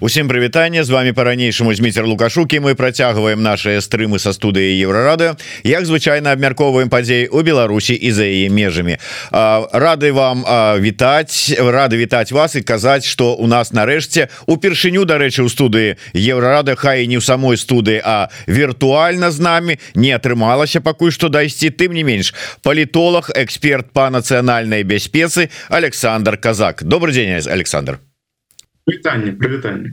Усім прывітанне з вами по-ранейшаму зміцер лукашукі мы працягваем наши стрымы са студыі еўрарады. Як звычайна абмяркоўваем падзей у Беларусі і за яе межамі. Рады вам вітаць рады вітаць вас і казаць что у нас нарэшце упершыню дарэчы у студыі еўрарада хай не ў самой студыі а віртуальна з намі не атрымалася пакуль што дайсці. Тым не менш палітолог эксперт по нацыянальнай бяспецы Александр казак. Добрый день Александр прывітанне прывітанне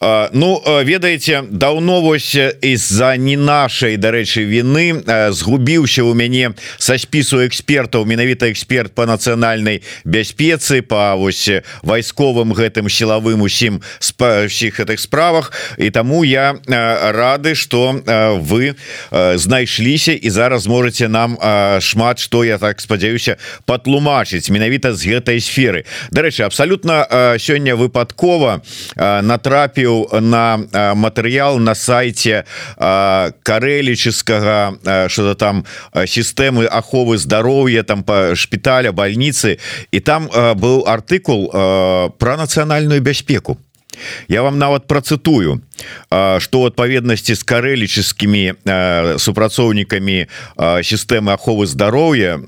Ну ведаеце даўно вось из-за не нашай дарэчы вины згубіўся у мяне са спісу экспертаў менавіта эксперт по нацыянальнай бяспецы по вось вайсковым гэтым сілавым усім спаіх гэтых справах. І таму я рады что вы знайшліся і зараз можете нам шмат что я так спадзяюся патлумачыць менавіта з гэтай сферы. Дарэчы абсолютно сёння выпадкова натрапіў натрапіў на матэрыял на сайте карэлічскага что-то там сістэмы аховы здароўя там по шпіталя больніцы і там быў артыкул про нацыянальную бяспеку Я вам нават процытую что у адпаведнасці з карэлічскімі супрацоўнікамі сістэмы аховы здароўя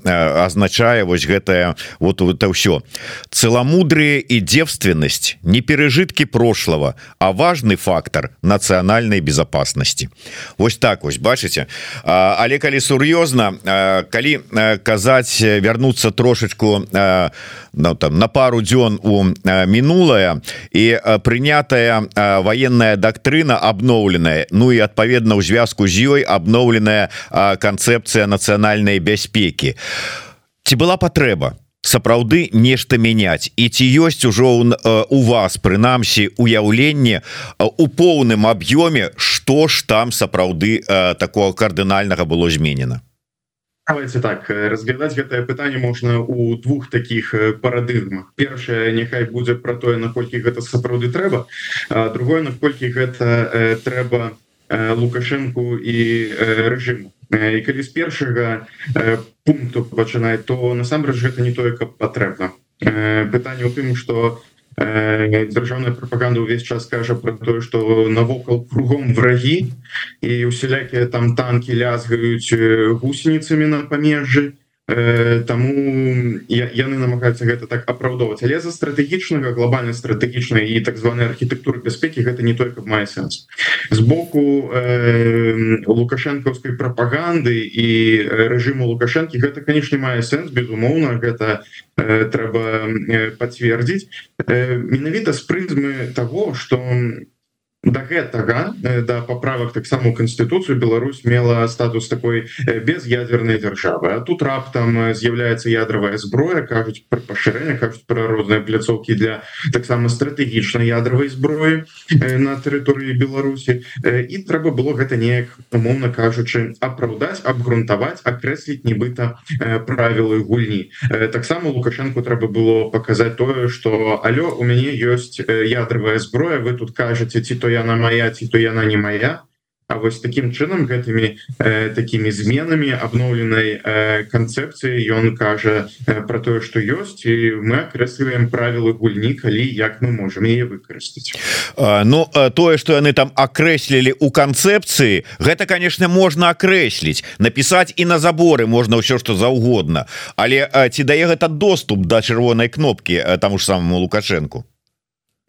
азначае вось гэтае вот это ўсё. Целомудрые і девственность не пережитки прошлого а важный фактор нацыянальной безопасности Вось так вось бачыце? Але калі сур'ёзна калі казаць вярнуцца трошечку ну, там на пару дзён у мінулае і прынятая военная доктрина доктрына обноўленая Ну і адпаведна ў звязку з ёй обноўленая канцэпцыя нацыянальнай бяспекі ці была патрэба сапраўды нешта мяняць і ці ёсць ужо у вас прынамсі уяўленне у поўным аб'ёме што ж там сапраўды такого кардынальнага было зменена давайте так разглядаць гэтае пытанне можна у двух таких парадыгмах першае няхай будзе про тое наколькі гэта сапраўды трэба другое наколькі гэта трэба лукашенко і рэжыму і калі з першага пункту пачынае то насамрэч гэта не тое каб патрэбна. Пытанне у тым что дзяржаўная прапаганда ўвесь час кажа про тое что навокал кругом врагі і усялякія там танки лязгаюць гусеніцамі на памежжы Таму яны намагаюцца гэта так апраўдоўваць. Але за стратэгічнага глобальна стратэгічнай і так званой архітэктуры бяспекі гэта не только мае сэнс. З боку э, лукашэнкаўскай прапаганды і рэжыму лукашэнкі гэта канешне мае сэнс безумоўна гэта э, трэба пацвердзіць. Э, менавіта з прызмы того что у до гэтага э, да поправок таксама у конституцию. Беларусь мела статус такой э, без'ядерной державы. А тут раптам э, з'яўляется ядровая зброя кажуць про пашырэнне кажуць про розныя пляцоўки для таксама стратэгічнай ядровой зброі на тэрыторыі Беларусі і трэба было гэта неяк умоўно кажучы апраўдаць абгрунтаваць акрэсліць нібыта правілы гульні таксама лукашенко трэба было показать тое что алё у мяне ёсць ядровая зброя вы тут ці то яна моя ці то яна не моя. А вось таким чынам гэтымі э, такими зменамі обноўленай э, канцэпцыі ён кажа э, про тое что ёсць і мы акрэсліваем правілы гульні калі як мы можем яе выкарыстаць Ну тое что яны там акрэслілі у канцэпцыі гэта конечно можна акрэсліць написать і на заборы можна ўсё что заўгодна але ці дае гэта доступ до чырвонай кнопки таму ж самому лукашенко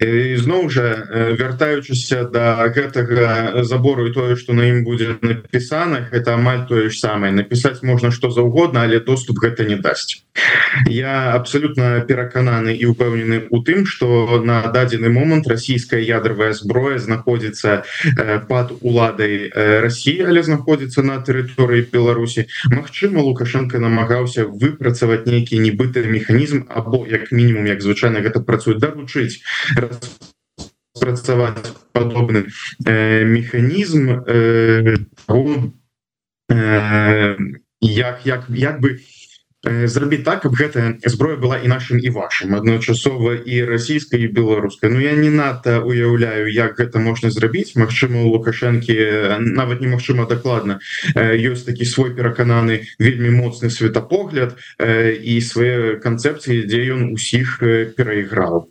зноў жа вяртаючыся до да гэтага забору і тое что на ім будзе напісана это амаль тое ж самае. Написать можна что заўгодна але доступ гэта не дасць. Я абсолютно перакананы і упэўнены у тым что на дадзены момант расійская ядровая зброя знаходзіцца под уладай России але знаходзіцца на тэрыторыі Беларусі. Мачыма лукашенко намагаўся выпрацаваць нейкі нібыты механізм або як мінімум як звычайна гэта працуе даручыць спрацаваць падобны э, механізм э, э, як як як бы э, зрабіць так каб гэтая зброя была і нашим і вашим адначасова і расійскай і беларускай. Ну я не надта уяўляю як гэта можна зрабіць. Мачыма у лукашэнкі нават немагчыма дакладна ёсць такі свой перакананы вельмі моцны светапогляд і свае канцэпцыі дзе ён усіх перайграў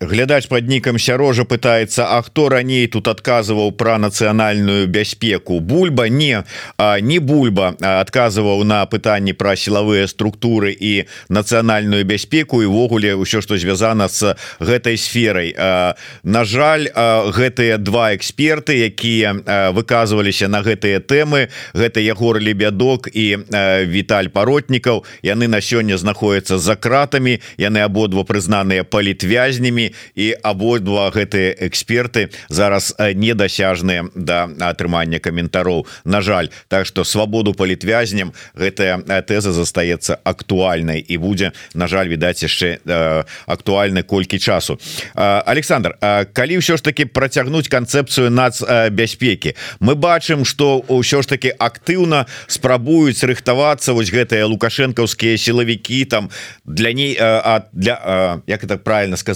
глядач под нікам сярожа пытается А хто раней тут адказваў про нацыянальную бяспеку? Бульба? Не. Не бульба адказваў на пытанні про сілавыя структуры і нацыянальную бяспеку івогуле ўсё что звязана с гэтай сферой На жаль гэтыя два эксперты якія выказываліся на гэтыя темы гэта Егор лебядок і Віталь паротнікаў яны на сёння знаходяцца за кратамі яны абодва прызнаныя палітвязнямі і абодва гэтыя эксперты зараз недасяжныя да атрымання каментароў. На жаль так что свабоду палітвязням гэтая тэза застаецца актуальнай і будзе на жаль відаць яшчэ актуальны колькі часу. Александр калі ўсё ж таки працягнуць канцэпцыю нацбяспекі мы бачым что ўсё ж таки актыўна спрабуюць рыхтавацца вось гэтыя лукашэнкаўскія сілавікі там для ней для як это правильно сказать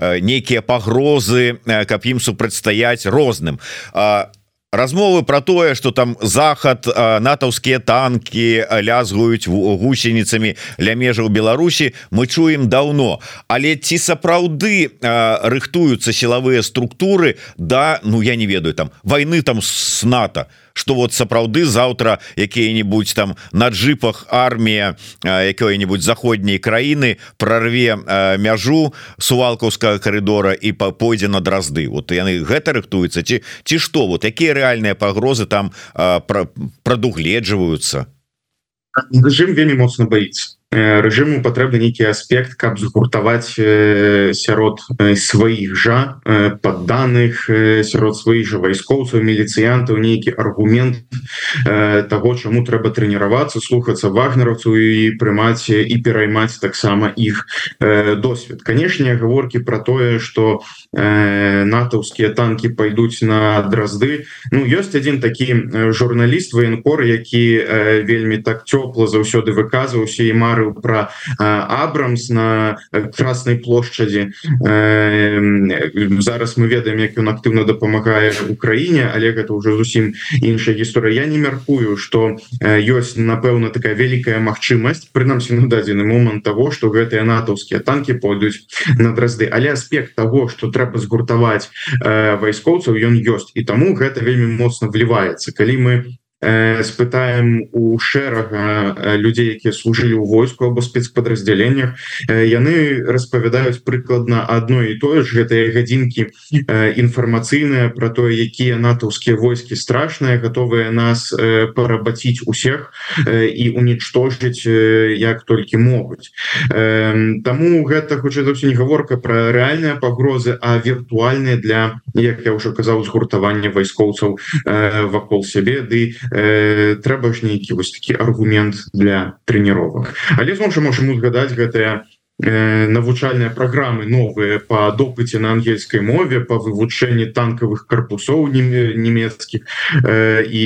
нейкія пагрозы каб ім супрацьстаяць розным. А размовы про тое что там захад натаўскія танки лязгуюць гусеніцамі ля межаў Беларусі мы чуем давно але ці сапраўды рыхтуюцца сілавыя структуры да ну я не ведаю там войны там с нато? то что вот сапраўды заўтра якія-нибудь там на джипах армія якой-нибудь заходняй краіны прорве мяжу сувалкаўскага коридора і пойдзе на дразды. Вот яны гэта рыхтуюцца ці ці что вот якія рэальныя пагрозы там прадугледжваюцца? Режим вельмі моцна боится рэжыму патрэбны нейкі аспект каб згуртаваць сярод сваіх жа падданых сярод сваіх жа вайскоўцаў міліцыянтаў нейкі аргумент того чаму трэба трэніравацца слухацца вагнераўцу і прымаць і пераймаць таксама іх досвед. Канешне гаворкі про тое что натаўскія танки пойдуць на дразды Ну ёсць один такі журналіст военкор які вельмі так цёпла заўсёды выказваўся і мар марыў про абрамс на красной плошчадзе зараз мы ведаем як ён актыўна дапамагае Украіне але гэта уже зусім іншая гісторыя. Я не мяркую что ёсць напэўна такая вялікая магчымасць прынамсі на дадзены момант того что гэтыя натаўскія танки пойдуць на дразды. Але аспект того что трэба згуртаваць вайскоўцаў ён ёсць. І таму гэта вельмі моцна вліваецца. Калі мы спытаем у шэрага людзей якія служылі ў войску або спецпадраздзяленнях яны распавядаюць прыкладна одно і тое ж гэтыя гадзінкі інфармацыйныя про тое якія натаўскія войскі страшныя готовыя нас парабаціць усех і унічтожыць як толькі могуць Таму гэта хутчэй за ўсё не гаворка про рэальныя пагрозы а віртуальныя для як я ўжо казаў згуртавання вайскоўцаў вакол сябе ды э, трэба ж нейкі вось такі аргумент для трэніровак але зноў жа можем узгадаць гэтыя навучальныя праграмы новыя по допыце на ангельскай мове по вывучэнні танкавых корпусоў нямецкіх э, і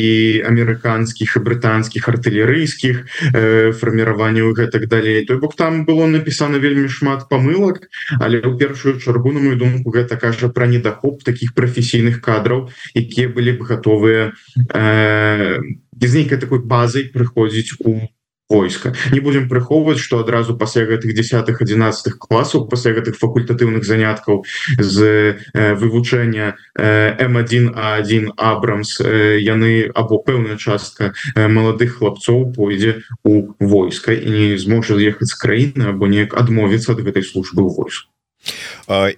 амерыканскіх і брытанскіх артылерыйскіх э, фарміраванняў гэтак далей той бок там было напісана вельмі шмат памылак але ў першую чаргу на мою думку гэта кажа про недахоп таких прафесійных кадраў якія былі б гатовыя э, без нейкай такой базай прыходзіць у войска не будем прыхоўваць что адразу пасля гэтых десятых 11 класаў пасля гэтых факультатыўных заняткаў з э, вывучэння э, м1 а1 абрамс э, яны або пэўная частка э, маладых хлапцоў пойдзе у войска і не зможа ехаць з краіны або неяк адмовіцца ад гэтай службы ў войску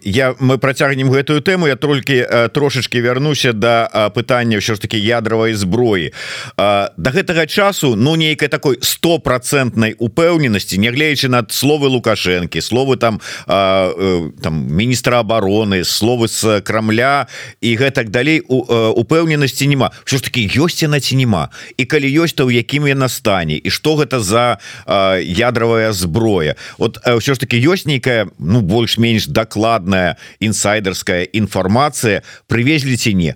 я мы працягнем гэтую тэму я толькі трошачки вярнуся до да пытання ўсё ж таки ядравай зброі. До гэтага часу ну нейкай такой стопроцентнай упэўненасці нягледзячы над словы лукашэнкі словы там там міністра обороны словы з крамля і гэтак далей упэўненасці няма. Що ж таки ёсць яна ці няма? І калі ёсць то ў якім яна стане? І что гэта за ядравая зброя? Вот ўсё ж таки ёсць нейкая ну больш-менш менш дакладная інсайдерская інфармацыя прывезлі ці не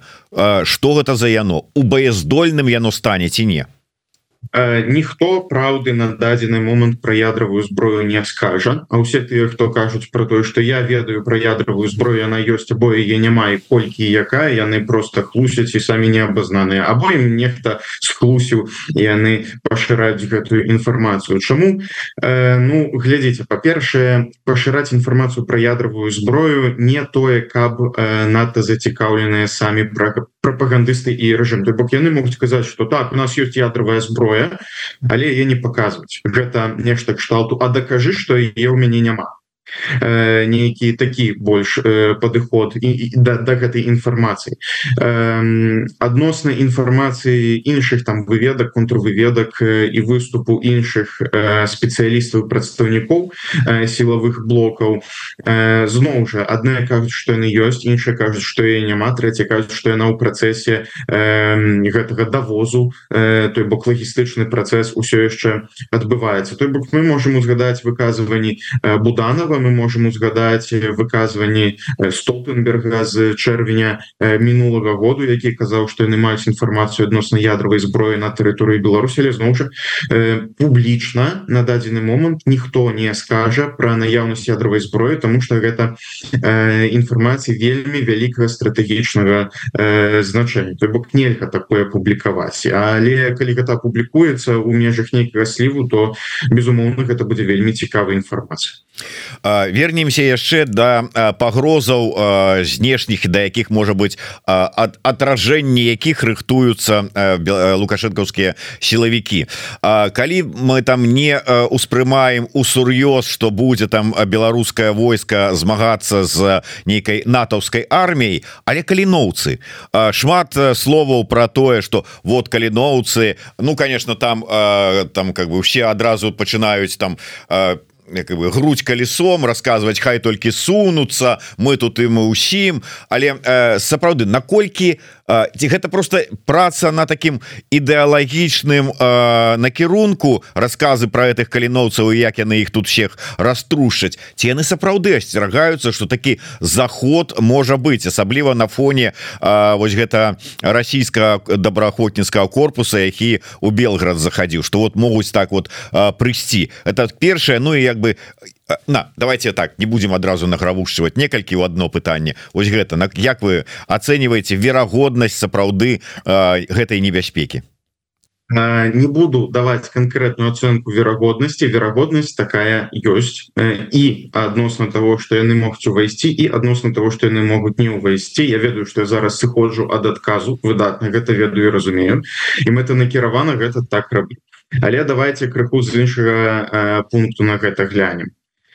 что гэта за яно? У баяздольным яно стане ці не ніхто праўды на дадзены момант про ядравую зброю не скажа А усе тыя хто кажуць про тое что я ведаю про ядравую зброю она ёсць або яе няма і колькі якая яны просто хлусяць і самі не абазнаныя або ім нехта схлусіў яны пашыраюць гэтую інфармацыю Чаму э, ну глядзіце па-першае пашыраць інфармацыю про ядравую зброю не тое каб э, надта зацікаўленыя самі про прапагандысты і рэжым то бок яны могуць сказаць что так у нас есть ядравая зброя але я не показваць гэта нешта кшталту. А дакажы что е ў мяне няма э, нейкі такі больш э, падыход і да, да гэтай інфармацыі. Э, адносна інфармацыі іншых там выведак контрвыведак э, і выступу іншых э, спецыялістаў прадстаўнікоў э, сілавых блокаў. Э, зноў жа адна кажуць што яны ёсць іншая кажуць што я няма трэця кажуць што яна ў працэсе э, гэтага давозу э, той бок лагістычны працэс усё яшчэ адбываецца. Той бок мы можемм узгадаць выказванні э, буданова мы можем узгадаць выказванні столтенберга з чэрвеня мінулага году які казаў што яны маюць інфармацыю адносна ядравай зброі на тэрыторыі Беларусі. Зноў жа публічна на дадзены момант ніхто не скажа про наяўнасць ядравай зброі тому что гэта інфармацыі вельмі вялікага стратэгічнага значэння. То бок нельга такое публікаваць. Але калі гэта публікуецца у межах нейкага сліву то безумоўна гэта будзе вельмі цікавая інфармацыя вернемся яшчэ да пагрозаў знешніх да якіх можа быть ад отражэнні якіх рыхтуюцца лукашэнкаўскія сілавікі. Калі мы там не успрымаем у сур'ёз что будзе там беларускае войска змагацца з нейкай натаўскай арміяй але каліноўцы шмат словаў про тое что вот каліноўцы ну конечно там там как бы все адразу пачынаюць там по как бы грудь колесом рассказывать хай толькі сунуцца мы тут і мы усім але э, сапраўды наколькі ці гэта просто праца на таким ідэалагічным э, накірунку рассказы про этих каліноўцаў як яны их тут всех раструшаць ці яны сапраўды асцерагаюцца что такі заход можа быть асабліва на фоне э, вось гэта расійскага добраахвотніцкага корпуса які у Белград захадзіў что вот могуць так вот э, прыйсці. Это першае Ну і як бы на давайте так не будем адразу награвушчваць некалькі ў одно пытанне. Ось гэта як вы ацэньваеце верагоднасць сапраўды гэтай небяспекі? Не буду даваць конкретную ацэнку верагоднасці. Верагоднасць такая ёсць. І адносна того что яны могуць увайсці і адносна того что яны могуць не ўвайсці. Я ведаю что я зараз сыходжу ад адказу выдатна гэта ведаю разумею. І мэта накіравана гэта так раблю але давайте крыху з іншага пункту на гэта глянем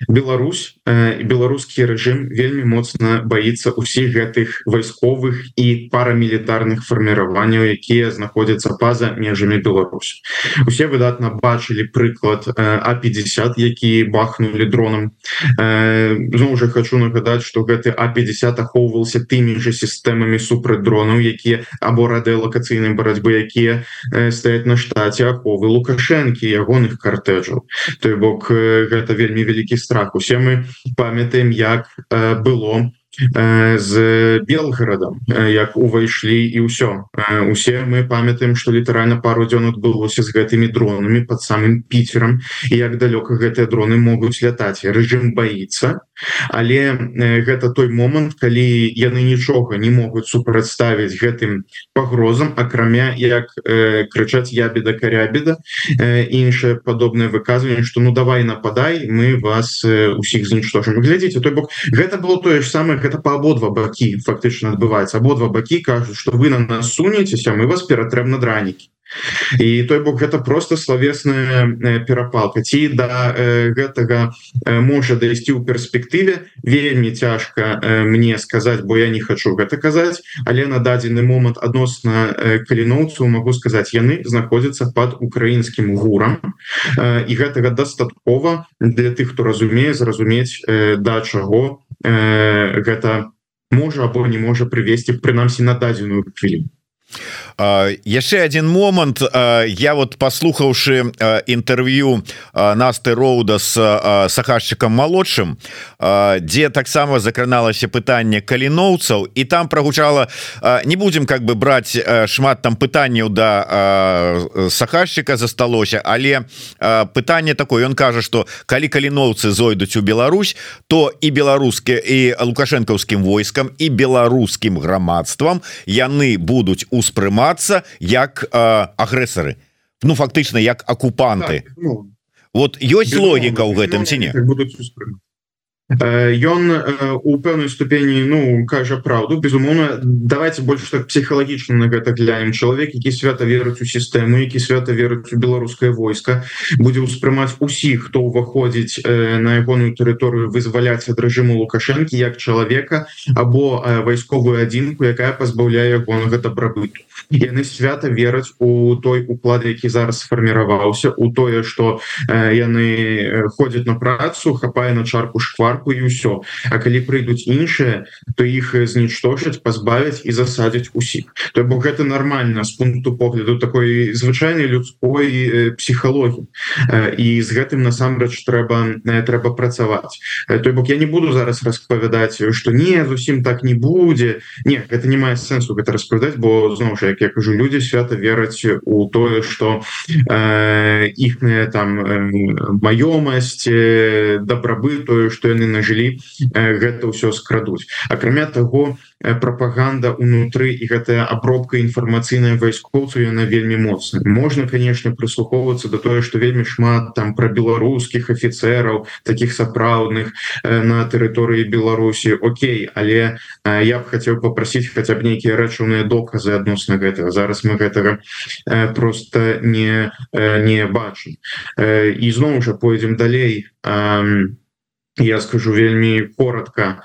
Беларусь і беларускі рэжым вельмі моцна баіцца ўсіх гэтых вайсковых і парамілітарных фарміраванняў якія знаходзяцца па-за межамі Беларусь усе выдатна бачылі прыклад а50 які бахнули дроном. Зноў уже хочу нагадаць что гэты а50 ахоўваўся тымі же сістэмамі супраць дронаў якія або радыэлакацыйнай барацьбы якія стаяць на штаце аховы лукашэнкі ягоных картэджаў той бок гэта вельмі вялікі страх страх. Усе мы памятаем як было з белгарадам як увайшлі і ўсё. Усе мы памятаем что літаральна пару дзён адбылося з гэтымі дронамі под самым піцером і як далёка гэтыя дроны могуць лятаць. Рэжым боится але гэта той момант калі яны нічога не могуць супрацьставіць гэтым пагрозам акрамя як э, крычаць ябеда карябеда іншае падобнае выказванне что ну давай нападай мы вас усіх знічтожым глядзіце той бок гэта было тое ж самае гэта по абодва бакі фактычна адбываецца абодва бакі кажуць что вы на нас сунецеся мы вас ператрэм на дранікі і той бок гэта просто славесная перапалка ці да э, гэтага э, можа дайсці ў перспектыве вельмі цяжка э, мне сказаць бо я не хочу гэта казаць але на дадзены момант адносна э, каліноўцу могу сказаць яны знаходзяцца под украінскім гурам. Э, і гэтага дастаткова для тых хто разумее зразумець э, да чаго э, гэта можа або не можа прывесці прынамсі на дадзеную хвіліну яшчэ один момант. Я вот послухаўшы інтэрв'ю насты роуда с сахарчыкам малодшым дзе таксама закраналася пытанне каліноўцаў і там прогучала не будем как бы браць шмат там пытанняў до да, сахарчыка засталося але пытанне такое. Он кажа что калі каліноўцы зойдуць у Беларусь то і беларускі і лукашэнкаўскім войскам і беларускім грамадствам яны будуць успрымацца як агрэсары. Ну фактычна як акупанты. Так, ну, вот ёсць логіка ў гэтым ці не? будуць успрымаць ён у пэўнай ступені ну кажа правду. Безумоўна давайте больше так псіхалагічна на гэта глянем. Чалавек які свята верыць у сістэму які свята верыць у беларускае войска будзе ўспрымаць усіх хто ўваходзіць на ягоную тэрыторыю вызваляць ад рэжыму лукашэнкі як чалавека або вайсковую адзінку якая пазбаўляе ягонага дабрабыту яны свята вераць у той уклад які зараз сфарміраваўся у тое что яны ходзяць на працу хапае на чарку шквар атаку і ўсё А калі прыйдуць іншыя то іх знічтожаць пазбавяць і засадзяць усіх. То бок гэта нормально з пункту погляду такой звычайнай людской псіхалогіі. І з гэтым насамрэч трэба трэба працаваць. Той бок я не буду зараз распавядаць что не зусім так не будзе. Не это не мае сэнсу гэта распавядаць бо зноў жа як я кажу люди свята вераць у тое что іхныя там маёмасць дабрабытую что яны нажылі гэта ўсё скрадуць. Акрамя того пропаганда унутры і гэтая обробка інфармацыйная вайскоўцу яна вельмі моцна можна конечно прыслухоўвацца до тое что вельмі шмат там про беларускіх офіцераў таких сапраўдных на тэрыторыі Беларусі. Окей але я б хацеў попросить хотя б нейкія рэчыўныя доказы адносна гэтага. Зараз мы гэтага просто не не бачым. І зноў жа пойдзем далей. А я скажу вельмі коротко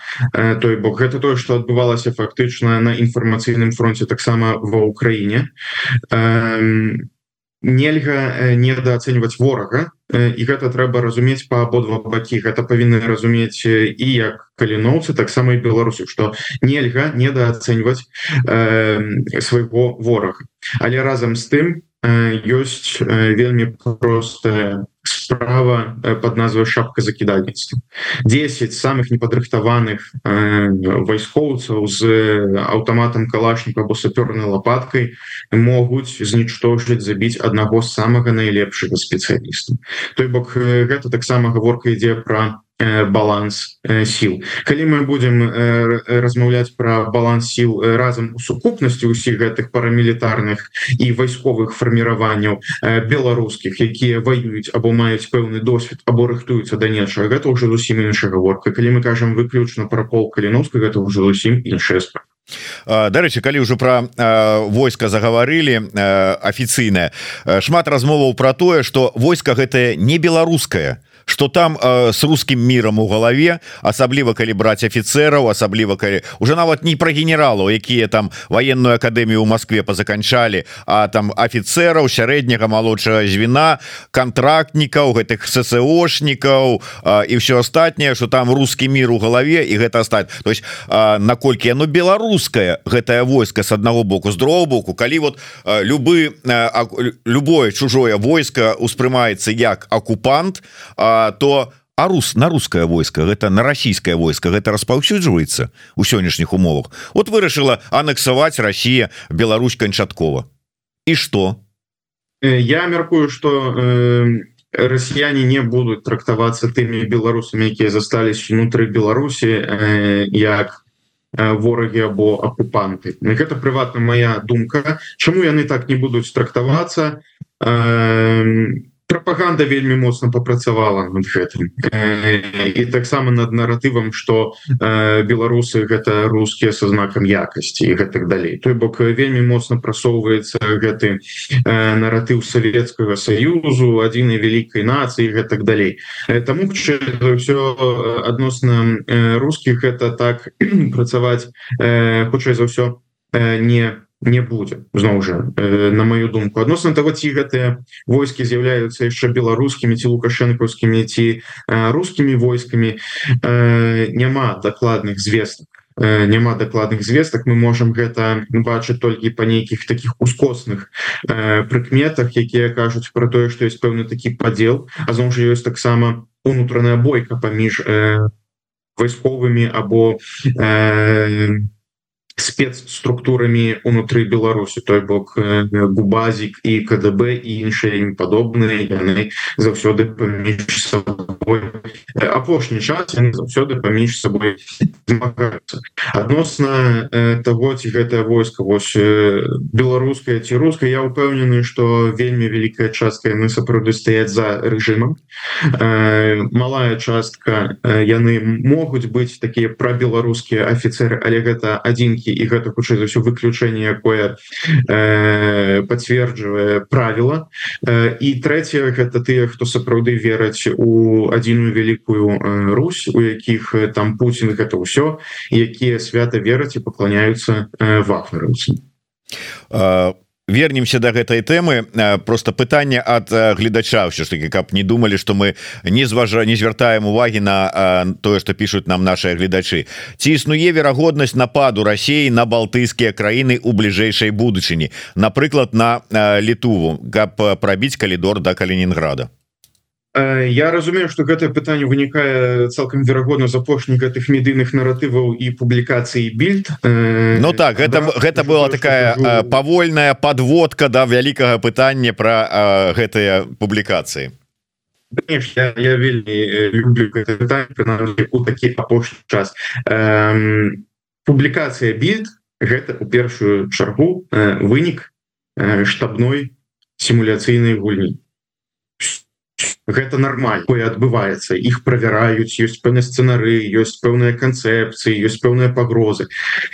той бок. Гэта тое что адбывалася фактычна на інфармацыйным фронте таксама ва Украіне. Нельга недооценьваць ворага і гэта трэба разумець по абодва бакі. Гэта павінны разумець і як каліноўцы таксама і беларусі что нельга недооценьваць свайго ворага. Але разам з тым ёсць вельмі простая справа под назвай шапка закідальніцтва 10 самых непадрыхтаваных вайскоўцаў з аўтаматам калашніка або сапёрнай лопаткай могуць знічтожыць забіць аднаго самага найлепшага спецыяліста той бок гэта таксама гаворка ідзе про баланс сіл калі мы будем размаўляць про баланс сіл разам у сукупнасці ўсіх гэтых парамілітарных і вайсковых фарміраванняў беларускіх якія воююць або маюць пэўны досвед або рыхтуюцца да нечага гэта ўжо зусім іншая гаворка калі мы кажам выключна про пол каліновска гэта ўжо зусім іншая справа. Дарэчы калі ўжо пра войска загаварылі афіцыйна шмат размоваў пра тое што войска гэтае не беларускае что там э, с русским миром у галаве асабліва калі браць офіцераў асабліва калі уже нават не про генералаў якія там военную академію у Москве позаканчалі а там офіцераў сярэдняга молодшага звена контрактнікаў гэтых ссошнікаў і все астатняе что там русский мир у галаве і гэта стать то есть наколькі оно беларускае гэтае войска с аднаго боку з другого боку калі вот любы любое чужое войска успрымаецца як акупант а то а рус на русское войско гэта на расійское войско гэта распаўсюджваецца у сённяшніх умовах. Вот вырашыла аннексаваць Россия Беларусь канчаткова. І что я мяркую что э, россияне не будут трактавацца тымі беларусамі якія застались внутры Беларусі э, як ворагі або акупанты. Гэта прыватна моя думка Чаму яны так не будуць трактавацца. Э, пропаганда вельмі моцна попрацавала над гэтым. І таксама над наратывам что беларусы гэта рускія со знакам якасці і гэтых далей. Той бок вельмі моцна прасоўваецца гэты наратыў савецкага саюзу адзінай вялікай нацыі гэтак далей. Таму все адносна русскіх это так працаваць хутчэй за ўсё не не будзе. Зноў жа э, на мою думку. Адносна того ці гэтыя войскі з'яўляюцца яшчэ беларускімі ці лукашэнкаўскімі ці э, рускімі войскамі э, няма дакладных звестак. Няма дакладных звестак. Мы можем гэта бачыць толькі па нейкіх таких ускосных прыкметах якія кажуць про тое что есть пэўны такі падзел. А зноў жа ёсць таксама унутраная бойка паміж вайсковымі або не спецструктурамі унутры Беларусі той бок губазік і КДБ і іншыя ім падобныя яны заўсёды паміж апошні час заўсёды паміж сабой адносна того ці гэтае войска вось беларуская ці руская я упэўнены что вельмі вялікая частка яны сапраўды стаяць за рэжымам. Малая частка яны могуць быць такія пра беларускія афіцеры але гэта адзінкі вынікі і гэта хутчэй за ўсё выключэнне якое э, пацверджвае правіла э, і трэцяе гэта тыя хто сапраўды вераць у адзіную вялікую э, Русь у якіх э, там Путін гэта ўсё якія свята вераць і пакланяюцца э, вахнераўцы а вернемся до гэтай темы. Просто пытанне от гледача все ж таки каб не думали что мы не зважа не звяртаем уваги на тое что пишут нам наши гледачы ці існуе верагоднасць нападу России на балтыйскія краіны у бліжэйшай будучыні напрыклад на літуву каб пробіць калідор до Калининграда Я разумею что гэтае пытанне вынікае цалкам верагодна з апошніх гэтых медыйных наратываў і публікацыі більд Ну так гэта да, гэта была такая кажу... павольная подводка да вялікага пытання про гэтыя публікацыі. Я, я вельмі люблю у такі апошні час. Публікацыя більд гэта у першую чаргу вынік штабной сімуляцыйнай гульні гэта нормально адбываецца. Іх правяраюць ёсць пэўны сцэнары ёсць пэўныя канцэпцыі ёсць пэўныя пагрозы.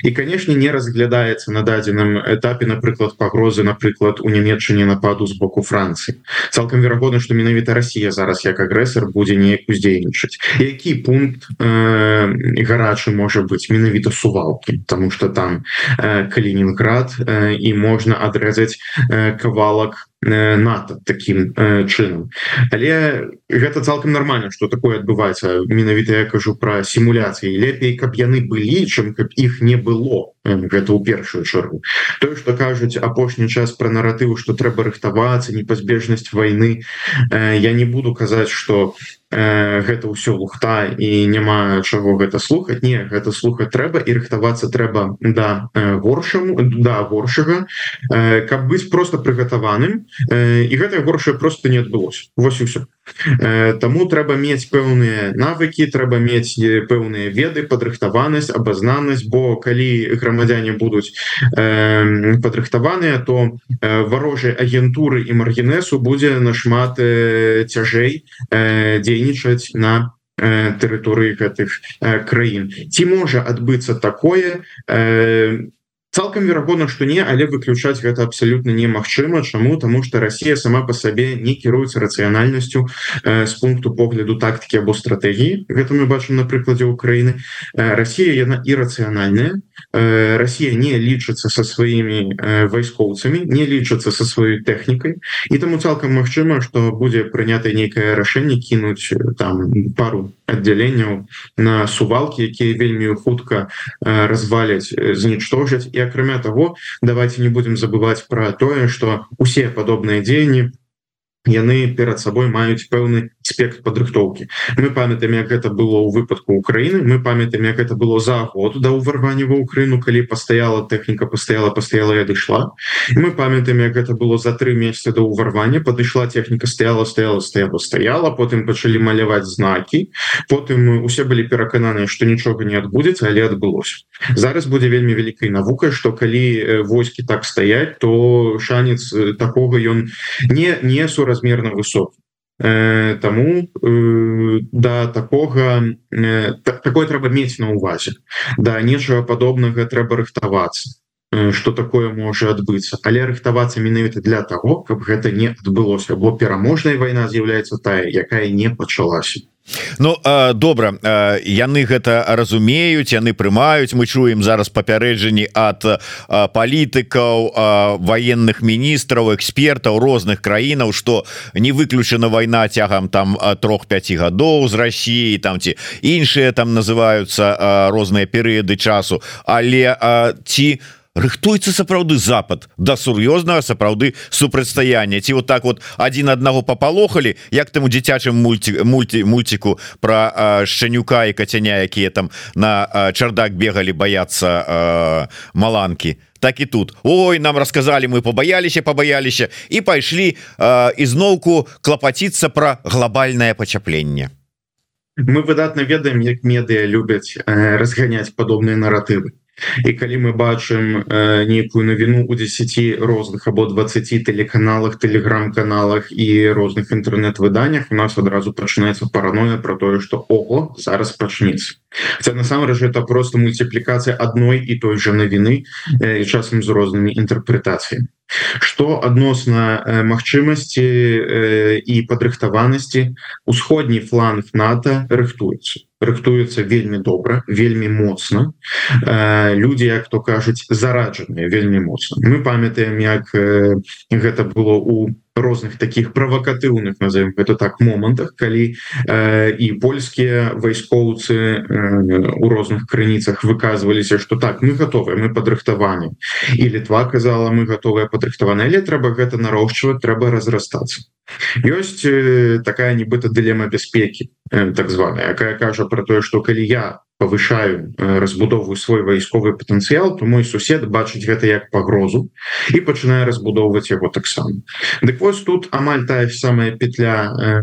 І канешне не разглядаецца на дадзеным этапе напрыклад пагрозы напрыклад у нямметчыне нападу з боку Францыі. Цалкам верагодна што менавіта Росія зараз як агрэсар будзе неяк уздзейнічаць. Які пункт э, гарачы можа быць? Менавіта сувалкі. Тому что там э, Калининград э, і можна адрэзаць э, кавалак НАТО таким э, чынам але гэта цалкам нормально что такое адбываецца. Менавіта я кажу про сімуляцыі. Лепей каб яны былі чым каб іх не было гэта ў першую чаргу. Тое что кажуць апошні час про наратыву что трэба рыхтавацца непазбежнасць войны э, я не буду казаць что у Э, гэта ўсё лухта і няма чаго гэта слухаць. Не гэта слухаць трэба і рыхтавацца трэба да э, горшаму да горшага э, каб быць просто прыгатаваным і гэтае горшае просто не адбылося вось і все Таму трэба мець пэўныя навыкі трэба мець пэўныя веды падрыхтаванасць абазнанасць бо калі грамадзяне будуць падрыхтаваныя то варожай агентуры і маргенесу будзе нашмат цяжэй дзеяння дзейнічаць на э, тэрыторыі гэтых э, краін. Ці можа адбыцца такое? Э, цалкам верагодна что не але выключаць гэта абсолютно немагчыма. Чаму? Тому что Россия сама по сабе не кіруецца рацыянальнасцю э, с пункту погляду тактики або стратегії гэта мы бачым на прыкладзе Украины э, Россия яна іррацыянальная э, Россия не лічыцца со сваімі э, вайскоўцамі не лічыцца со сваёй тэхнікай. І таму цалкам Мачыма что будзе прынята нейкае рашэнне кінуць э, там пару аддзяленняў на сувалки якія вельмі хутка э, разваляць знічтожаць і акрамя того давайте не будем забывать про тое что усе падобныя дзеянні яны перад сабой маюць пэўны спект падрыхтоўкі. Мы памятаем як гэта было ў выпадку Украіны мы памятаем як это было за год да ўварвання ва Украіну калі пастаяла тэхніка пастаяла пастаяла я дышла мы памятаем як гэта было за три месяца да ўварвання падышла техніка стаяла стаяла стаяла стаяла потым пачалі маляваць знакі потым усе былі перакананыя што нічога не адбудзецца але адбылося. Зараз будзе вельмі вялікай навукай что калі войскі так стаять то шанец такога ён не не сура суразмерна высокі э, Таму э, да такога э, такое трэба мець на увазе да нечага падобнага трэба рыхтавацца что такое можа адбыцца але рыхтавацца менавіта для того каб гэта не адбылося бо пераможная вайна з'яўляецца тая якая не пачалася Ну добра яны гэта разумеюць яны прымаюць. Мы чуем зараз папярэджанні ад палітыкаў военных міністраў экспертаў розных краінаў что не выключана вайна цягам там трох-5 гадоў з Росіі там ці іншыя там называются розныя перыяды часу. Але ці у рыхтуецца сапраўды запад да сур'ёзнага сапраўды супрацьстаяння. Ці вот так вот один аднаго папалохалі як там у дзіцячым мульти мульти мульціку про шчанюка і кацяня якія там на чардак бегалі баяцца маланкі. Так і тут. Ой нам рассказали мы побаяліся побаяліся і пайшлі ізноўку клапаціцца про глобальное пачапленне. Мы выдатна ведаем як медыа любяць разганяць падобныя наратывы і калі мы бачым э, нейкую навіну у 10 розных або 20 тэлеканалах телеграм-каналах і розных інтэрнэт-выданнях у нас адразу пачынаецца параноя про тое что ого зараз пачнецца Хотя насамрэч это просто мультиплікацыя адной і той же навіны э, часам з рознымі інтэрпрэтацыямі что адносна э, магчымасці э, і падрыхтаванасці усходні фланг НАТО рыхтуецца рыхтуецца вельмі добра вельмі моцна э, люди як то кажуць зараджаныя вельмі моцна мы памятаем як э, гэта было у розных таких правакатыўных назовем это так момантах калі э, і польскія вайскоўцы э, у розных крыніцах выказываліся что так мы готовы мы падрыхтаваны і літва казала мы готовыя падрыхтаваны але трэба гэта нарошчваць трэба разрастацца ёсць э, такая нібыта дылема бяспекі э, так званая якая кажа про тое что калі я повышаю э, разбудовую свой вайсковы патэнцыял то мой сусед бачыць гэта як пагрозу і пачынае разбудоўваць яго таксама. Дык вось тут амаль тая самая петля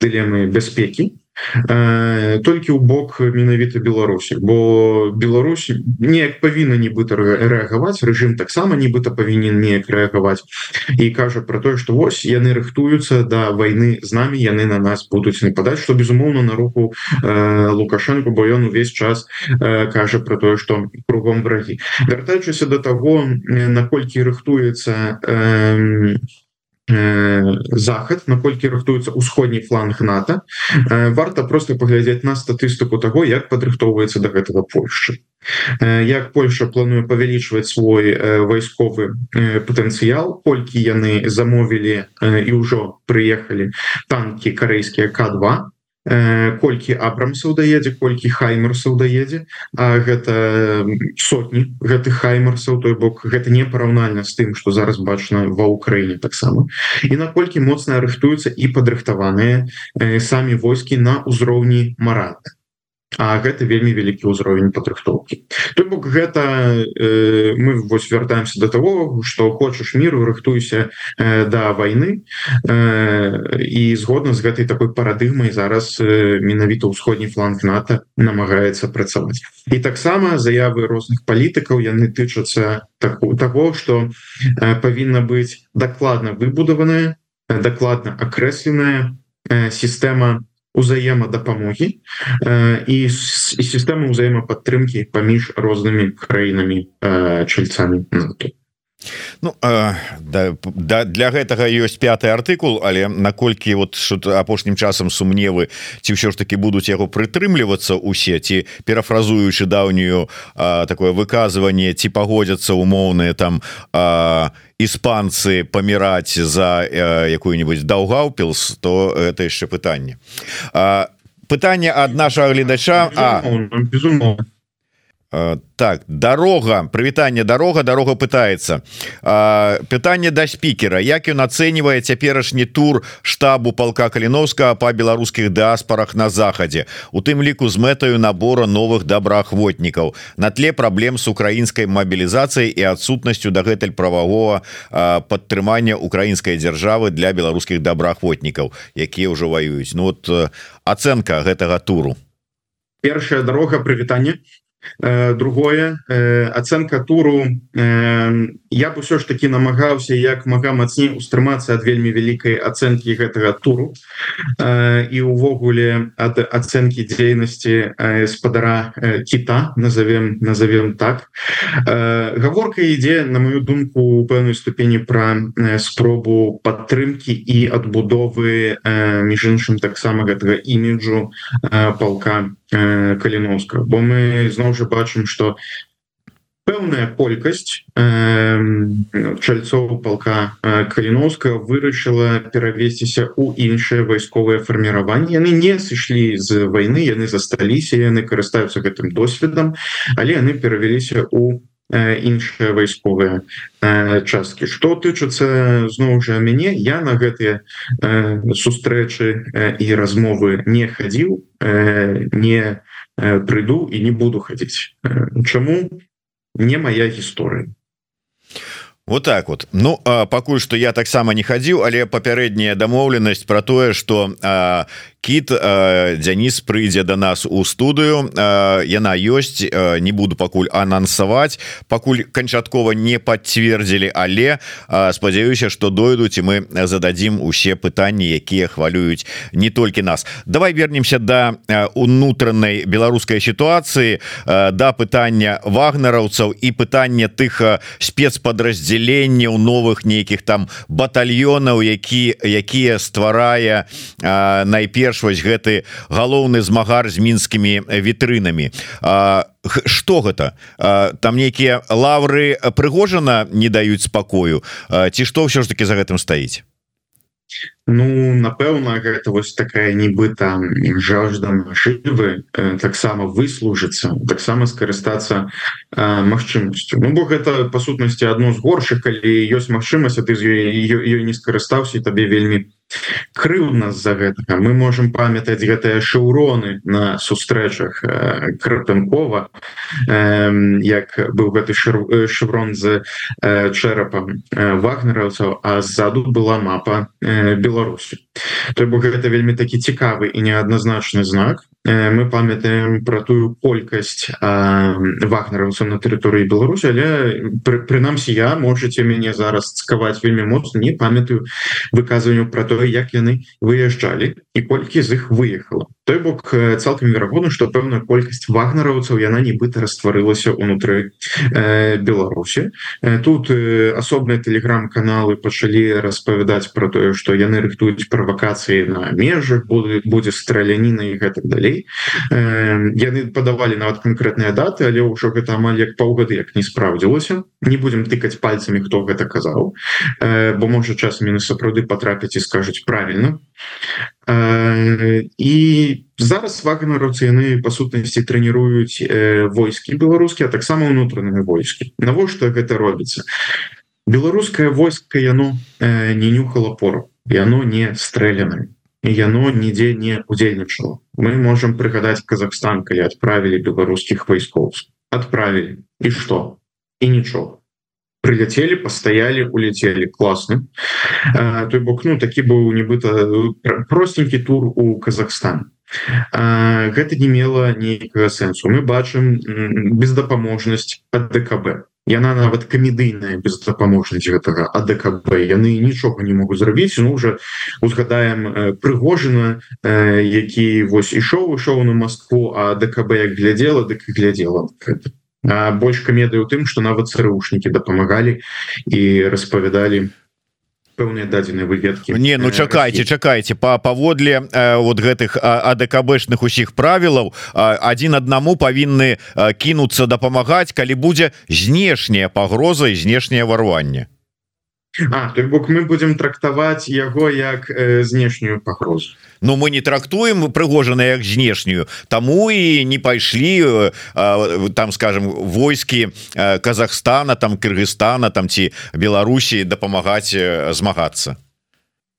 дылемы бяспекі. Э, толькі ў бок менавіта Беларусі. Бо Беларусь неяк павінна нібыта рэагаваць рэжым таксама нібыта павінен неяк рэагаваць. І кажа про тое что вось яны рыхтуюцца да войны з намі яны на нас будуць нападаць что безумоўна на руку э, лукашенко бо ён увесь час э, кажа про тое что кругом врагі. Вяртаючыся до того наколькі рыхтуецца э, захад наколькі рыхтуецца усходні фланг НАТО. Варта просто паглядзець на статыстыку того як падрыхтоўваецца до гэтага Польшчы як Польша плануе павялічваць свой вайсковы патэнцыял колькі яны замовілі і ўжо прыехалі танки карэйскія к2 колькі абрамсаў даедзе колькі хаймерсаў даедзе. А гэта сотні гэтых хаймерсаў. Той бок гэта не параўнальна з тым што зараз бачна ва ўкраіне таксама. І наколькі моцна рыхтуюцца і падрыхтаваныя самі войскі на ўзроўні марата А гэта вельмі вялікі ўзровень падрыхтоўкі. То бок гэта э, мы вось вяртаемся до того что хочаш міру рыхтуйся э, да войны э, і згодна з гэтай такой парадыгмай зараз э, менавіта ўсходні фланг НАТО намагаецца працаваць. І таксама заявы розных палітыкаў яны тычацца так, того что э, павінна быць дакладна выбудаваная дакладна акрэсленая э, сістэма на узаемадапамогі э, і, і сістэмы ўзаемападтрымкі паміж рознымі краінамі э, чальцамі НАТО. Ну э, да, да, для гэтага ёсць пятый артыкул але наколькі вот апошнім часам сумневы ці ўсё ж таки будуць яго прытрымлівацца усе ці перафразуючы даўнюю такое выказыванне ці пагодзяцца умоўныя там іспанцы паміраць за якую-нибудь даўгаўпілс то это яшчэ пытанне. Пытанне ад нашага гледача А безумоўно так дорога прывітанне дорога дорога пытается. Пытанне да спікера як ён ацэньвае цяперашні тур штабу полка каліновска по беларускіх дыаспорах на захадзе? У тым ліку з мэтаю набора новых добраахвотнікаў. На тле праблем с украінскай мобілізацыяй і адсутнасцю дагэтуль прававого падтрымання украінскай дзяржавы для беларускіх добраахвотнікаў якія ўжо воююць Ну вот ацэнка гэтага туру. Першая дорога прывітання Э, другое ацэнка туру я б усё ж таки намагаўся як мага мацней устрымацца ад вельмі вялікай ацэнкі гэтага туру. І увогуле ад ацэнкі дзейнасці спадара кіта назовем назовем так. Гаворка ідзе на мою думку у пэўнай ступені пра спробу падтрымки і адбудовы між іншым таксама гэтага іміджу палка каліновска бо мы зноў жа бачым что пэўная колькасць э, чальцоў палка каліновска вырашыла перавесціся у іншыя вайсковыя фарміраванні яны не сышлі з войны яны засталіся яны карыстаюцца гэтым досведам але яны перавяліся у іншыя вайсковыя часткі что тычыцца зноў жа мяне я на гэтыя сустрэчы і размовы не хадзіў не прыйду і не буду хадзіць. Чаму? Не моя гісторыя. Вот так вот. Ну пакуль что я таксама не хадзіў але папярэдняя дамоўленасць про тое что кіт Дзяніс прыйдзе до нас у студыю. Яна ёсць не буду пакуль анансаваць. Пакуль канчаткова не подцвердзілі але спадзяюся что дойдуць і мы зададзім усе пытанні якія хвалююць не толькі нас. Давай вернемся до унутранай беларускай сітуацыі да пытання вагнараўцаў і пытання тых спецпадраздзяленняў новых нейкіх там батальёнаў які якія стварае найперш вось гэты галоўны змагар з мінскімі вітрынамі. Что гэта? Там нейкія лавры прыгожана не даюць спакою. Ці што ўсё ж таки за гэтым стаіць? Ну напэўна гэта вось такая нібыта жажда жывы э, таксама выслужыцца таксама скарыстацца магчымасцю. Ну бо гэта па сутнасці адно з горшых калі ёсць магчымасць ты з ёй не скарыстаўся табе вельмі крыўдна з-за гэтага. Мы можемм памятаць гэтыя шыўроны на сустрэчах э, крытынкова э, як быў гэты шеврон з чэрапам вагнераўцаў а ззаду была мапа Беларусі. То бок гэта вельмі такі цікавы і неадназначны знак мы памятаем про тую колькасць вагнераўцаў на тэрыторыі Беларусі але пры, прынамсі я можете мяне зараз цкаваць вельмі моцна не памятаю выказванню про тое як яны выязджалі і колькі з іх выехала той бок цалкам верагодна что пэўная колькасць вагнераўцаў яна нібыта растварылася унутры э, Беларусі. Тут э, асобныя телеграм-каналы пачалі распавядаць про тое что яны рыхтуюць правакацыі на межах будуць будзе страляніна і гэтак далей. Э, яны падавалі нават канкрэтныя даты але ўжо гэта амаль як паўгады як не спраўдзілася. Не будемм тыкаць пальцамі хто гэта казаў. Э, бо можа часам яны сапраўды потрапіць і скажуць правильно э, і зараз вагнараўцы яны па сутнасці трэніруюць войскі беларускія таксама ўнутраныя войскі. Навошта гэта робіцца беларускае войска яно не нюхала пору яно не стрэляным яно нідзе не удзельнічала мы можем прыгадаць Казахстан калі отправілі беларускіх вайскоў отправілі і что і нічого прилетели пастаялі улетели. Класны той бок ну такі быў нібыта простенькі тур у Казахстан. Гэта не мела нейкага сэнсу. Мы бачым бездапаможнасць ад ДКБ яна нават камедыйная бездапаможнасць гэтага АДКБ яны нічога не могуць зрабіць. Ну уже узгадаем э, прыгожана э, які вось ішоў ішоў на Москву а ДКБ як глядзела дык глядзела больш камедыі у тым что нават царушнікі дапамагалі і распавядалі пэўныя дадзеныя выветкі. Не ну чакайце чакайце. Па паводле э, вот гэтых адКбшных усіх правілаў адзін аднаму павінны кінуцца дапамагаць калі будзе знешняя пагроза і знешняе варванне А, бок мы будем трактаваць яго як э, знешнюю пагрозу. Ну мы не трактуем прыгожана як знешнюю. Таму і не пайшлі э, там скажем войскі э, Казахстана там Кыргызстана там ці Беларусі дапамагаць э, змагацца.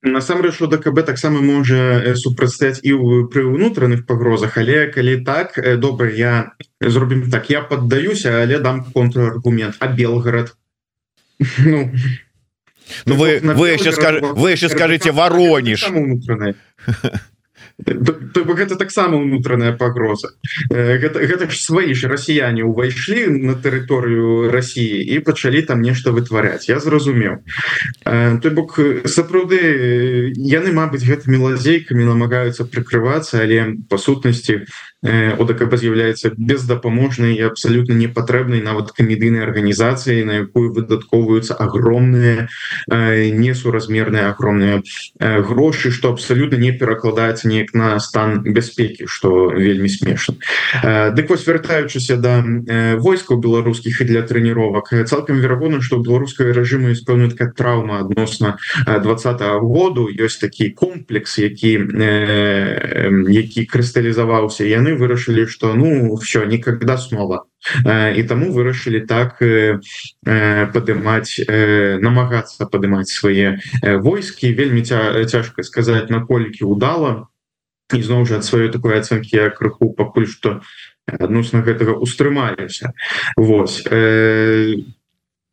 Насамрэч ДКБ таксама можа э, супрацьстаць і пры ўнутраных пагрозах. Але калі так э, добра я зробім так. Я поддаюся але дам контраргумент. А Белгород ну Ну вы вы еще скажете вы еще скажите Воронеж то бок гэта таксама унутраная пагроза гэта, гэта ж свои ж расіяне увайшлі на тэрыторыю Росіі і пачалі там нешта вытваряць я зразумеў той бок сапраўды яны Мабыць гэтымі лазейкамі намагаюцца прыкрывацца але па сутнасці ОДКБ з'яўляецца бездапаможнай і абсалютна непатрэбнай нават камедыйнай арганізацыяй на якую выдатковваюцца огромныя несуразмерныя огромныя грошы што абсалютна не перакладаецца неяк на стан бяспекі што вельмі смешна Дык вось вяртаючыся да войскаў беларускіх і для трэніровак цалкам верагодна што беларускай рэжыму есть пэўна такая траўма адносна двадца -го году ёсць такі комплекс які які крысталізаваўся яны яны вырашылі что ну все никогда снова. І таму вырашылі так падымаць намагацца падымаць свае войскі вельмі ця, цяжка сказаць наколькі удала ізноў жа ад сваёй такой ацэнкі я крыху пакуль што адносна гэтага устрымаліся Вось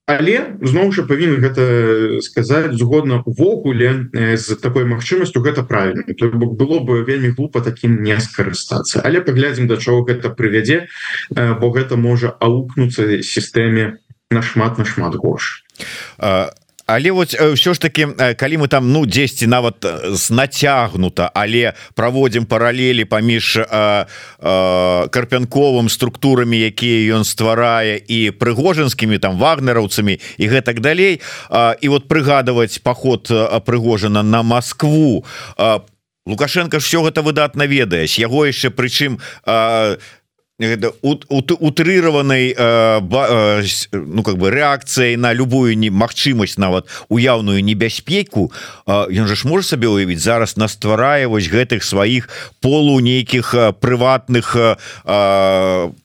але зноў жа павінен гэта сказаць згодна увогуле з такой магчымасцю гэта правильно бок было бы вельмі глупа таким не скарыстацца. Але паглядзім да чаго гэта прывядзе бо гэта можа аукнуцца сістэме нашмат нашмат горш. А але вот ўсё ж таки калі мы там ну 10 нават з нацягнута але праводзім паралелі паміж карпянковым структурамі якія ён стварае і прыгожанскімі там вагнераўцамі і гэтак далей а, і вот прыгадваць паход прыгожана на Москву лукашенко ж все гэта выдатна ведаеш яго яшчэ прычым а, утрырованной э, э, ну как бы реакцией на любую немагчымасць нават уяўную небяспеку ён же ж можа сабе уявіць зараз настварае вось гэтых сваіх полу нейкіх прыватных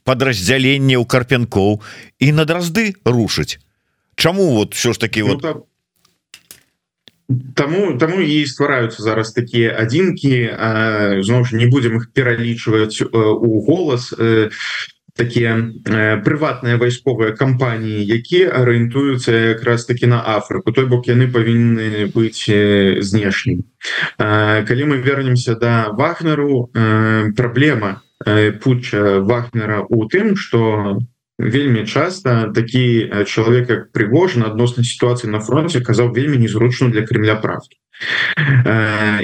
подраздзяленняў карпянкоў і на дразды рушыць Чаму вот все ж таки ну, вот там Таму таму і ствараюцца зараз такія адзінкі зноў ж не будзем іх пералічваць у голас такія прыватныя вайсковыя кампаніі якія арыентуюцца якраз таки на Афрыку. Той бок яны павінны быць знешнім калі мы вернемся да вагнеру праблема путча вагнера у тым что вельмі часто такі чалавек как прыгожан адносна сітуацыі на фронте казаў вельмі незручную для Кремля правду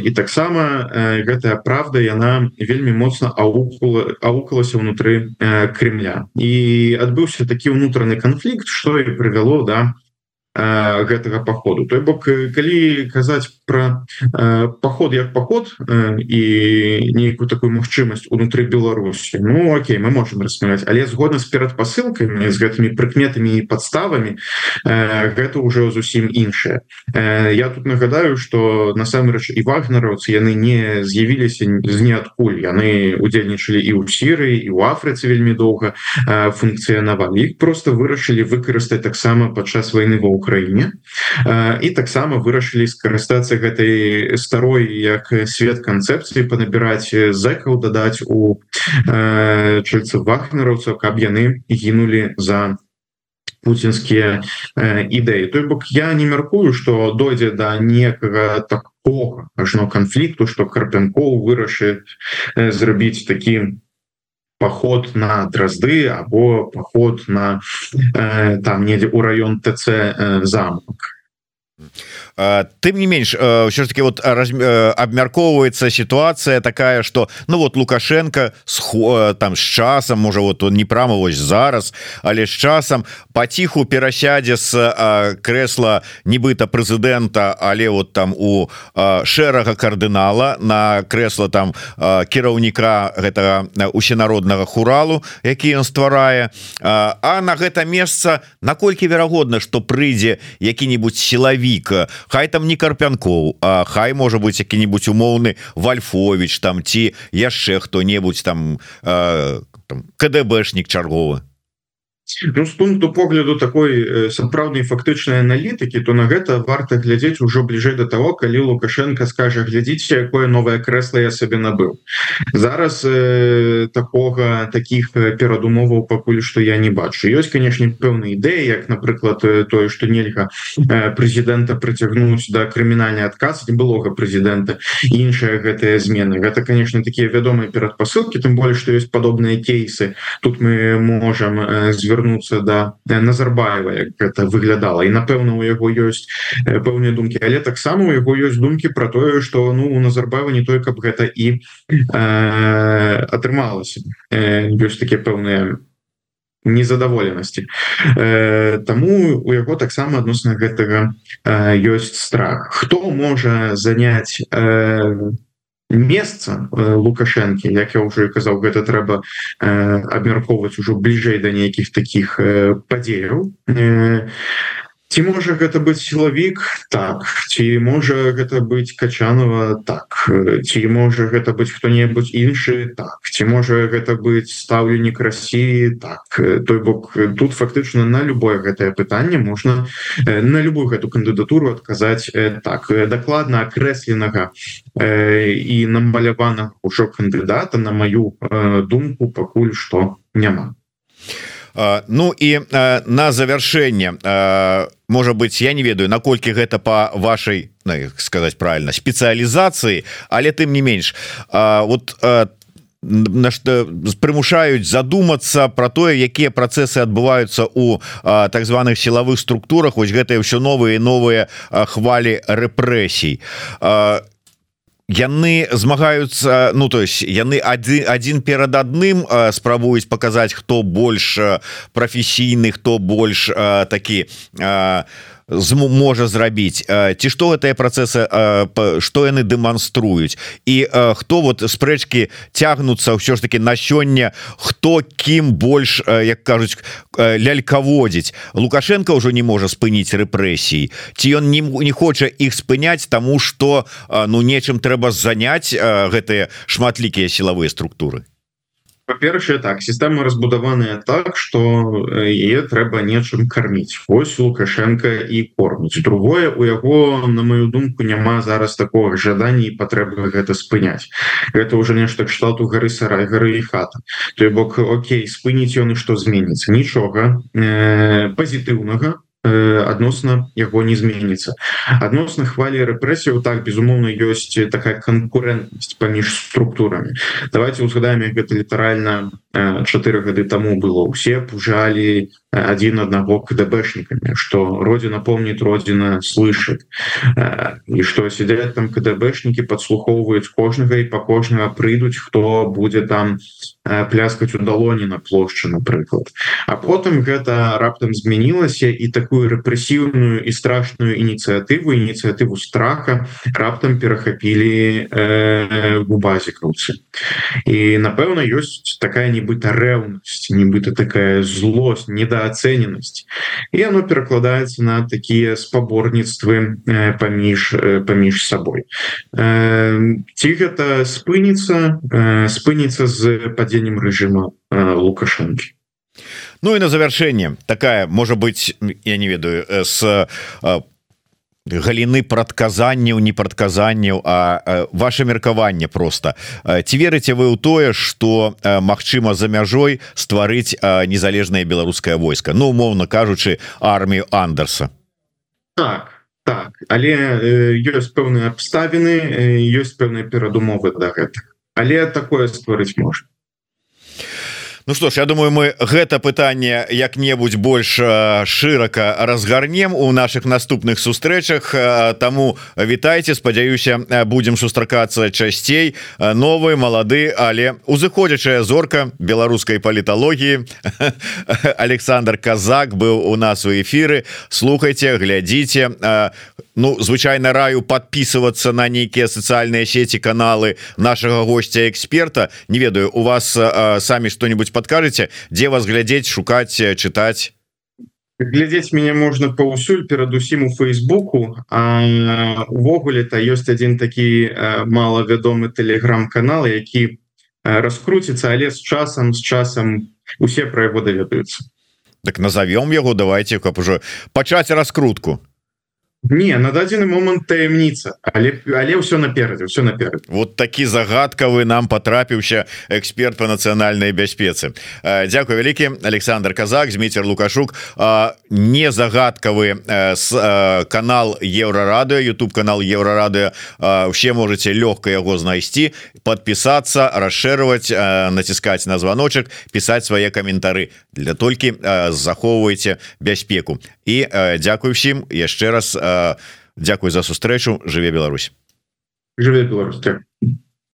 і таксама гэтая правда яна вельмі моцна аукалася ўнутры Кремля. І адбыўся такі ўнутраны канфлікт что і прывяло да гэтага походу той бок калі казаць про поход як поход і нейкую такую магчымасць унутры Беларусі Ну Окей мы можем рассмяць але згодна з перадпасылкамі з гэтымі прыкметамі і подставамі гэта уже зусім іншае. Я тут нагадаю что насамрэч і вагнераўцы яны не з'явіліся з ніадкуль яны удзельнічалі і ў сіры і у Афрыцы вельмі доўга функцыянавалі. Іх просто вырашылі выкарыстаць таксама падчас войны ва Украіне. І таксама вырашылі скарыстацца гэтай старой як свет канцэпцыі панабіраць зэкаў дадаць у чальцы вахнераўцаў каб яны гінулі за пуцінскія ідэі. Той бок я не мяркую что дойдзе да некага такого ажно канфлікту что карпянкоў вырашыць зрабіць таким поход на дразды або поход на э, там недзе у район ТЦ э, замок тым не менш все ж таки вот абмяркоўваецца ситуация такая что ну вот лукашенко с там с часам можа вот он не прама вось зараз але з часам паціху перасядзе с крэсла нібыта прэзідэнта але вот там у шэрага кардынала на крэсла там кіраўніка гэтага усенароднага хуралу які ён стварае. А на гэта месца наколькі верагодна что прыйдзе які-нибудь сілавік Хай там не карпянкоў А хай можа быть які-нибудь умоўны вальфович там ці яшчэ хто-небудзь там, там КДБшнік чарговы Ну, з пункту погляду такой сапраўднай фактычнай аналітыкі то на гэта варта глядзець ужо бліжэй до того калі лукашенко скажа глядзіце якое новое кресло я сабе набыў зараз э, такога таких перадумоваў пакуль что я не бачу. Ёсць конечно пэўныя ідэі як напрыклад тое что нельга прэзідэнта прыцягнуць да крымінальнай адказ былога прэзідэнта іншыя гэтыя змены. Гэта конечно такія вядомыя перадпасылкі тым более что есть падобныя кейсы. Тут мы можем звер звярнуцца да Назарбаева як гэта выглядала і напэўна у яго ёсць пэўныя думкі але таксама у яго ёсць думкі про тое что ну у Назарбаева не той каб гэта і э, атрымалася ёсць такія пэўныя незадаволенасці э, Таму у яго таксама адносна гэтага э, ёсць страх. Хто можа заняць э, месца э, лукашэнкі як я уже казаў гэта трэба э, абмяркоўваць ужо бліжэй да нейкіх таких э, падзеяў. Э, ці можа гэта быць сілавік? Так. Ці можа гэта быць качанова? Так. Ці можа гэта быць хто-небудзь іншы? Так. Ці можа гэта быць стаўленнік Росіі так. Той бок тут фактычна на любое гэтае пытанне можна на любую гэту кандыдатуру адказаць так. Дакладна акрэсленага і намалявана ўжо кандыдата на маю думку пакуль што няма Ну і на завяршэнне можа быть я не ведаю наколькі гэта по вашай ну, сказать правильно спецыялізацыі але тым не менш вот на что прымушаюць задумацца про тое якія працэсы адбываюцца у так званых сілавых структурах. Вось гэтыя ўсё новыя новыя хвалі рэпрэсій яны змагаюцца ну то есть яны один один перад адным спрабуюць показаць хто больш прафесійны хто больш такі а можа зрабіць ці што гэтыя працэсы што яны дэманструюць і хто вот спрэчкі цягнуцца ўсё ж таки на сёння хто кім больш як кажуць лялькаводзіць лукашенко ўжо не можа спыніць рэпрэсій ці ён не, не хоча іх спыняць тому что ну нечым трэба заняць гэтыя шматлікія сілавыя структуры по-першае так сістэма разбудаваная так что е трэба нечым карміць ось лукашенко і корміць. Другое у яго на мою думку няма зараз такого жадання і патрэбы гэта спыняць. Это уже нешта кшталту гары сарай гары і хата. Той бок Окей спыніць ён і што зменіцца? Нічога э, пазітыўнага адносна яго не зменіцца. Адносна хвалі рэпрэсіяў так безумоўна ёсць такая канкурэнтнасць паміж структурамі. Давайте узгадаем гэта літаральна чатыры гады таму было. Усе пужалі один одного кДбшниками что родина помнит родина слышит и что сидят там кДбшники подслухоўывают кожнага и по кожнага прыйдуць хто будет там пляскать у далоні на плошчы напрыклад а потым гэта раптам змянілася і такую рэпрэсіўную і страшную ініцыятыву ініцыятыву страха раптам перахапілі э, губазікаўцы. І напэўна ёсць такая нібыта рэўнасць нібыта такая злость не да недооцененасць і оно перакладаецца на такія спаборніцтвы паміж паміж сабой ці гэта спыніцца спыніцца з падзеннем рэжыма лукашэнкі Ну і на завяршэнне такая можа быть я не ведаю с галіны прадказанняў не прадказанняў а ваше меркаванне просто ці верыце вы ў тое что Мачыма за мяжой стварыць незалежнае беларускае войска? Ну умоўно кажучы армію Андерса. Так так. Але ёсць пэўныя абставіны ёсць пэўныя перадумовы да гэтых але такое стварыць можна Ну что ж я думаю мы гэта пытанне як-небудзь больш шырака разгарнем у наших наступных сустрэчах. Таму вітайце спадзяюся будем сустракацца часцей. Новы малады але узыходзячая зорка беларускай паліталогіі. Александр казак быў у нас у эфиры слухайте глядзіце. Ну звычайно раю подписываться на нейкія социальные сети каналы нашего гостя эксперта не ведаю у вас самі что-нибудь подкажете дзе вас глядзець шукаць чытаць глядзець меня можна паўсюль перадусім у фейсбуку. Увогуле то ёсць один такі малавядомы телеграм-канал які раскруціцца але з часам з часам усе про яго даведаюцца. Так назовем яго давайте каб уже пачаць раскрутку не на дадзены момант таямніца але але ўсё наперадзе все наперад вот такі загадкавы нам потрапіўся эксперт по нацыянальнай бяспецы. Дякую вялікі Александр казак Змейцер лукашук. Не загадкавы с канал еврорадыо YouTube канал еврорадыо все можете лёгка яго знайсці подпісацца расшырваць націскаць на званочак пісаць свае каментары. Для толькі захоўвайце бяспеку. І дзякую всім яшчэ раз Дзякуй за сустрэчу жыве Беларусь. Жыве Беларусь